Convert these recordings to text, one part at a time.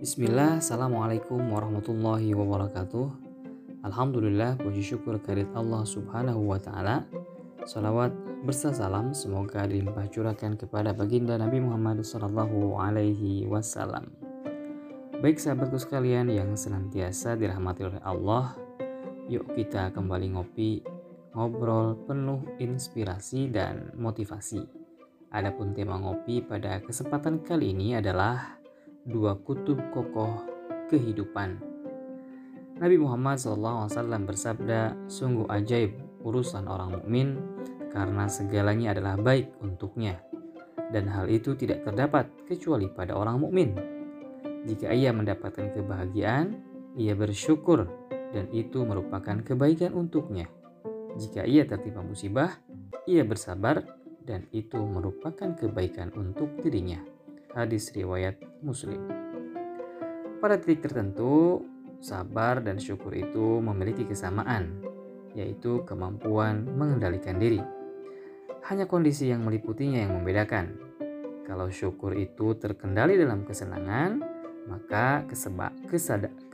Bismillah, Assalamualaikum warahmatullahi wabarakatuh. Alhamdulillah, puji syukur kehadirat Allah subhanahu wa ta'ala. Salawat bersalam semoga dilimpah curahkan kepada baginda Nabi Muhammad sallallahu alaihi wasallam. Baik sahabatku sekalian yang senantiasa dirahmati oleh Allah Yuk kita kembali ngopi, ngobrol penuh inspirasi dan motivasi. Adapun tema ngopi pada kesempatan kali ini adalah dua kutub kokoh kehidupan. Nabi Muhammad SAW bersabda, sungguh ajaib urusan orang mukmin karena segalanya adalah baik untuknya. Dan hal itu tidak terdapat kecuali pada orang mukmin. Jika ia mendapatkan kebahagiaan, ia bersyukur dan itu merupakan kebaikan untuknya. Jika ia tertimpa musibah, ia bersabar dan itu merupakan kebaikan untuk dirinya. Hadis riwayat Muslim. Pada titik tertentu, sabar dan syukur itu memiliki kesamaan, yaitu kemampuan mengendalikan diri. Hanya kondisi yang meliputinya yang membedakan. Kalau syukur itu terkendali dalam kesenangan, maka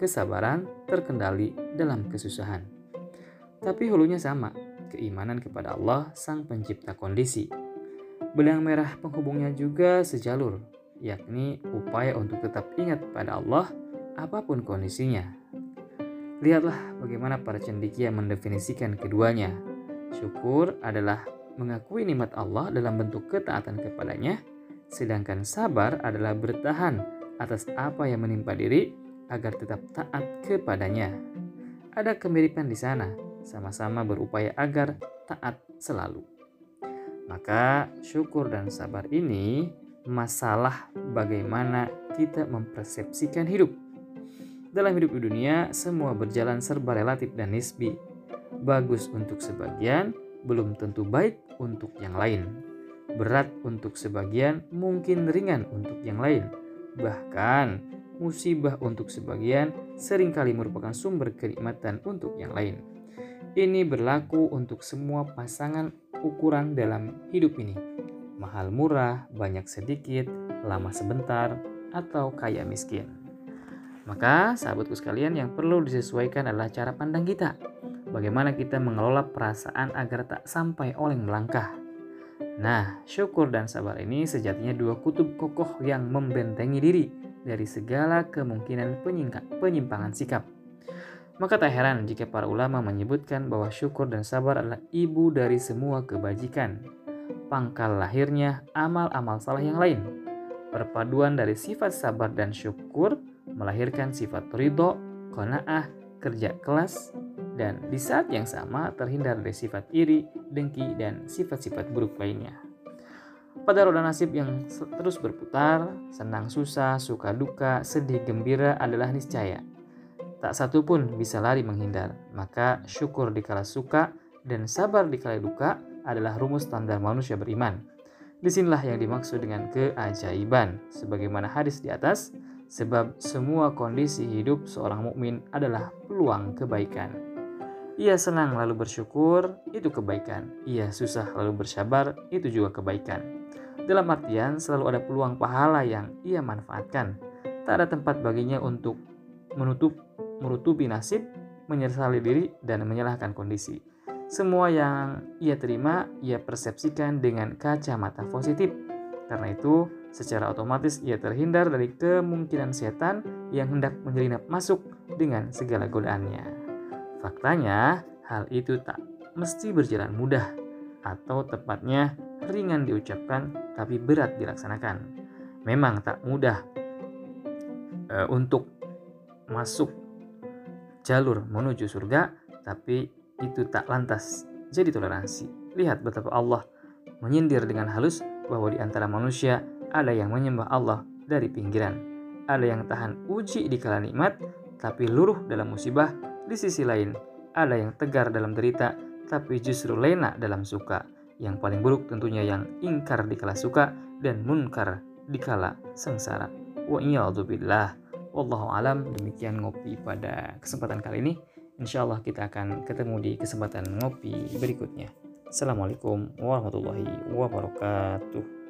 kesabaran terkendali dalam kesusahan. Tapi hulunya sama, keimanan kepada Allah, Sang Pencipta kondisi Benang merah penghubungnya juga sejalur, yakni upaya untuk tetap ingat pada Allah apa pun kondisinya. Lihatlah bagaimana para cendikia mendefinisikan keduanya. Syukur adalah mengakui nikmat Allah dalam bentuk ketaatan kepadanya, sedangkan sabar adalah bertahan atas apa yang menimpa diri agar tetap taat kepadanya. Ada kemiripan di sana, sama-sama berupaya agar taat selalu. Maka syukur dan sabar ini masalah bagaimana kita mempersepsikan hidup. Dalam hidup di dunia, semua berjalan serba relatif dan nisbi. Bagus untuk sebagian, belum tentu baik untuk yang lain. Berat untuk sebagian, mungkin ringan untuk yang lain. Bahkan, musibah untuk sebagian sering kali merupakan sumber kenikmatan untuk yang lain. Ini berlaku untuk semua pasangan ukuran dalam hidup ini. Mahal murah, banyak sedikit, lama sebentar, atau kaya miskin. Maka sahabatku sekalian yang perlu disesuaikan adalah cara pandang kita. Bagaimana kita mengelola perasaan agar tak sampai oleng melangkah. Nah, syukur dan sabar ini sejatinya dua kutub kokoh yang membentengi diri dari segala kemungkinan penyimpangan sikap. Maka tak heran jika para ulama menyebutkan bahwa syukur dan sabar adalah ibu dari semua kebajikan. Pangkal lahirnya amal-amal salah yang lain. Perpaduan dari sifat sabar dan syukur melahirkan sifat ridho, kona'ah, kerja kelas, dan di saat yang sama terhindar dari sifat iri, dengki, dan sifat-sifat buruk lainnya. Pada roda nasib yang terus berputar, senang susah, suka duka, sedih gembira adalah niscaya Tak satu pun bisa lari menghindar. Maka syukur dikala suka dan sabar dikala duka adalah rumus standar manusia beriman. Di sinilah yang dimaksud dengan keajaiban. Sebagaimana hadis di atas, sebab semua kondisi hidup seorang mukmin adalah peluang kebaikan. Ia senang lalu bersyukur, itu kebaikan. Ia susah lalu bersabar, itu juga kebaikan. Dalam artian selalu ada peluang pahala yang ia manfaatkan. Tak ada tempat baginya untuk menutup menutupi nasib, menyesali diri, dan menyalahkan kondisi. Semua yang ia terima, ia persepsikan dengan kacamata positif. Karena itu, secara otomatis ia terhindar dari kemungkinan setan yang hendak menyelinap masuk dengan segala godaannya. Faktanya, hal itu tak mesti berjalan mudah, atau tepatnya ringan diucapkan tapi berat dilaksanakan. Memang tak mudah e, untuk masuk jalur menuju surga, tapi itu tak lantas jadi toleransi. Lihat betapa Allah menyindir dengan halus bahwa di antara manusia ada yang menyembah Allah dari pinggiran. Ada yang tahan uji di kala nikmat, tapi luruh dalam musibah. Di sisi lain, ada yang tegar dalam derita, tapi justru lena dalam suka. Yang paling buruk tentunya yang ingkar di kala suka dan munkar di kala sengsara. Wa billah. Wallahu alam demikian ngopi pada kesempatan kali ini. Insya Allah kita akan ketemu di kesempatan ngopi berikutnya. Assalamualaikum warahmatullahi wabarakatuh.